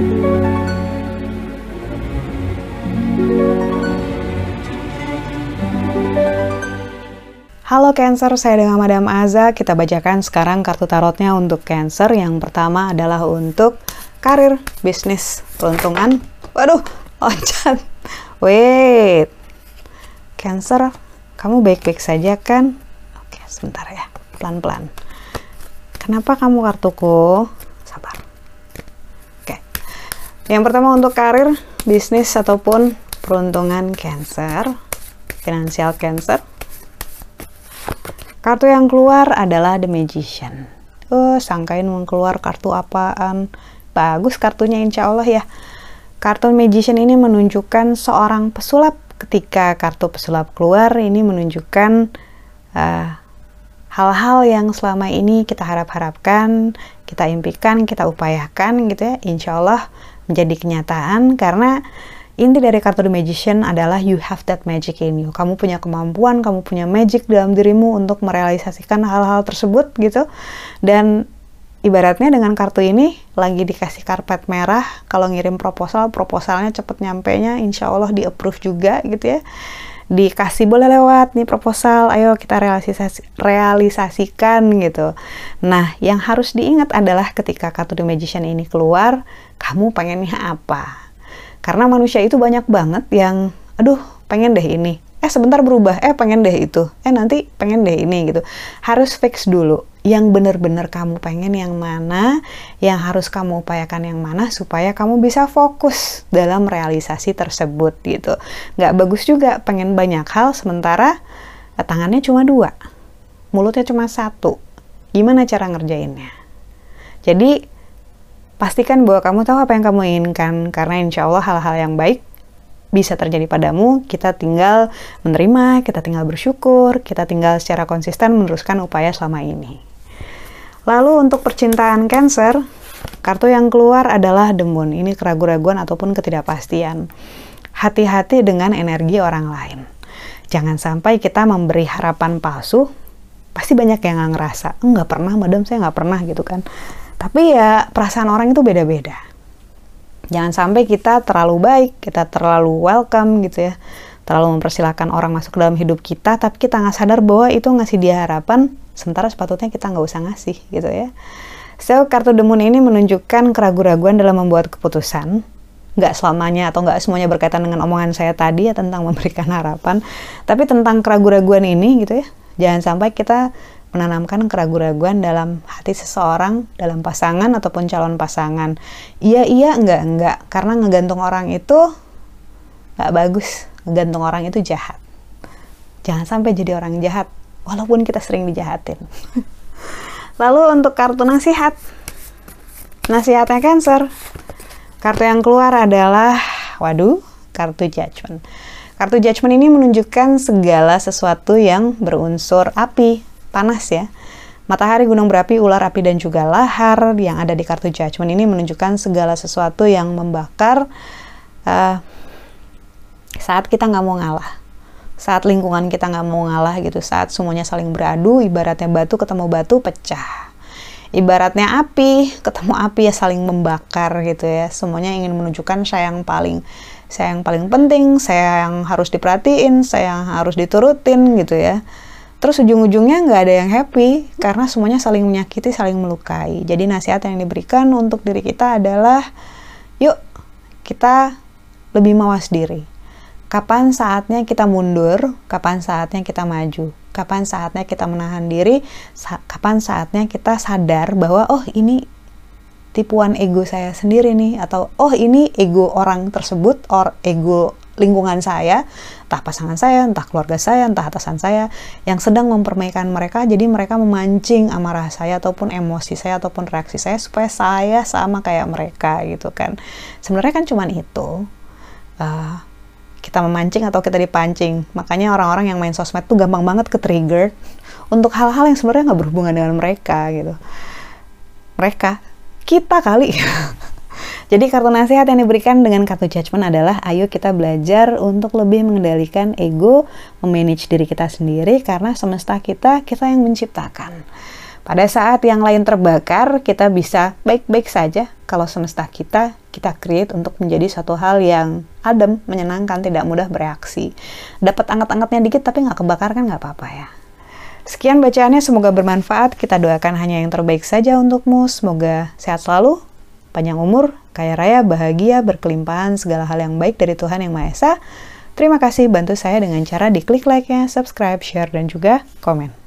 Halo Cancer, saya dengan Madam Aza. Kita bacakan sekarang kartu tarotnya untuk Cancer. Yang pertama adalah untuk karir, bisnis, peruntungan. Waduh, loncat. Wait. Cancer, kamu baik-baik saja kan? Oke, sebentar ya. Pelan-pelan. Kenapa kamu kartuku? Yang pertama untuk karir, bisnis, ataupun peruntungan Cancer. Finansial Cancer Kartu yang keluar adalah The Magician. Oh, sangkain mau keluar kartu apaan? Bagus kartunya insya Allah ya. Kartu Magician ini menunjukkan seorang pesulap. Ketika kartu pesulap keluar, ini menunjukkan hal hal-hal yang selama ini kita harap-harapkan, kita impikan, kita upayakan gitu ya. Insya Allah menjadi kenyataan karena inti dari kartu The Magician adalah you have that magic in you. Kamu punya kemampuan, kamu punya magic dalam dirimu untuk merealisasikan hal-hal tersebut gitu. Dan ibaratnya dengan kartu ini lagi dikasih karpet merah, kalau ngirim proposal, proposalnya cepet nyampe nya, insya Allah di approve juga gitu ya. Dikasih boleh lewat nih proposal, ayo kita realisasi, realisasikan gitu. Nah, yang harus diingat adalah ketika kartu The Magician ini keluar, kamu pengennya apa? Karena manusia itu banyak banget yang, aduh, pengen deh ini. Eh sebentar berubah, eh pengen deh itu. Eh nanti pengen deh ini gitu. Harus fix dulu yang benar-benar kamu pengen yang mana, yang harus kamu upayakan yang mana supaya kamu bisa fokus dalam realisasi tersebut gitu. Nggak bagus juga pengen banyak hal sementara eh, tangannya cuma dua, mulutnya cuma satu. Gimana cara ngerjainnya? Jadi pastikan bahwa kamu tahu apa yang kamu inginkan karena insya Allah hal-hal yang baik bisa terjadi padamu, kita tinggal menerima, kita tinggal bersyukur, kita tinggal secara konsisten meneruskan upaya selama ini. Lalu untuk percintaan Cancer, kartu yang keluar adalah demun. Ini keraguan-raguan ataupun ketidakpastian. Hati-hati dengan energi orang lain. Jangan sampai kita memberi harapan palsu, pasti banyak yang nggak ngerasa, enggak pernah madam, saya nggak pernah gitu kan. Tapi ya perasaan orang itu beda-beda. Jangan sampai kita terlalu baik, kita terlalu welcome gitu ya. Terlalu mempersilahkan orang masuk dalam hidup kita, tapi kita nggak sadar bahwa itu ngasih dia harapan, sementara sepatutnya kita nggak usah ngasih gitu ya. So, kartu demun ini menunjukkan keraguan-raguan dalam membuat keputusan. Nggak selamanya atau nggak semuanya berkaitan dengan omongan saya tadi ya tentang memberikan harapan. Tapi tentang keraguan-raguan ini gitu ya. Jangan sampai kita menanamkan keraguan-raguan dalam hati seseorang, dalam pasangan ataupun calon pasangan. Iya iya enggak enggak karena ngegantung orang itu nggak bagus. Ngegantung orang itu jahat. Jangan sampai jadi orang jahat walaupun kita sering dijahatin. Lalu untuk kartu nasihat. Nasihatnya Cancer. Kartu yang keluar adalah waduh, kartu judgment. Kartu judgment ini menunjukkan segala sesuatu yang berunsur api, panas ya. Matahari, gunung berapi, ular api, dan juga lahar yang ada di kartu judgment ini menunjukkan segala sesuatu yang membakar uh, saat kita nggak mau ngalah. Saat lingkungan kita nggak mau ngalah gitu, saat semuanya saling beradu, ibaratnya batu ketemu batu pecah. Ibaratnya api ketemu api ya saling membakar gitu ya. Semuanya ingin menunjukkan saya yang paling saya yang paling penting, saya yang harus diperhatiin, saya yang harus diturutin gitu ya Terus ujung-ujungnya nggak ada yang happy karena semuanya saling menyakiti, saling melukai. Jadi nasihat yang diberikan untuk diri kita adalah, yuk kita lebih mawas diri. Kapan saatnya kita mundur, kapan saatnya kita maju, kapan saatnya kita menahan diri, sa kapan saatnya kita sadar bahwa oh ini tipuan ego saya sendiri nih atau oh ini ego orang tersebut or ego lingkungan saya, entah pasangan saya, entah keluarga saya, entah atasan saya yang sedang mempermainkan mereka, jadi mereka memancing amarah saya ataupun emosi saya ataupun reaksi saya supaya saya sama kayak mereka gitu kan. Sebenarnya kan cuma itu. Uh, kita memancing atau kita dipancing. Makanya orang-orang yang main sosmed tuh gampang banget ke trigger untuk hal-hal yang sebenarnya nggak berhubungan dengan mereka gitu. Mereka, kita kali. Jadi kartu nasihat yang diberikan dengan kartu judgment adalah ayo kita belajar untuk lebih mengendalikan ego, memanage diri kita sendiri karena semesta kita kita yang menciptakan. Pada saat yang lain terbakar, kita bisa baik-baik saja kalau semesta kita kita create untuk menjadi satu hal yang adem, menyenangkan, tidak mudah bereaksi. Dapat anget-angetnya dikit tapi nggak kebakar kan nggak apa-apa ya. Sekian bacaannya, semoga bermanfaat. Kita doakan hanya yang terbaik saja untukmu. Semoga sehat selalu, panjang umur, kaya raya, bahagia, berkelimpahan, segala hal yang baik dari Tuhan Yang Maha Esa. Terima kasih bantu saya dengan cara diklik like-nya, subscribe, share, dan juga komen.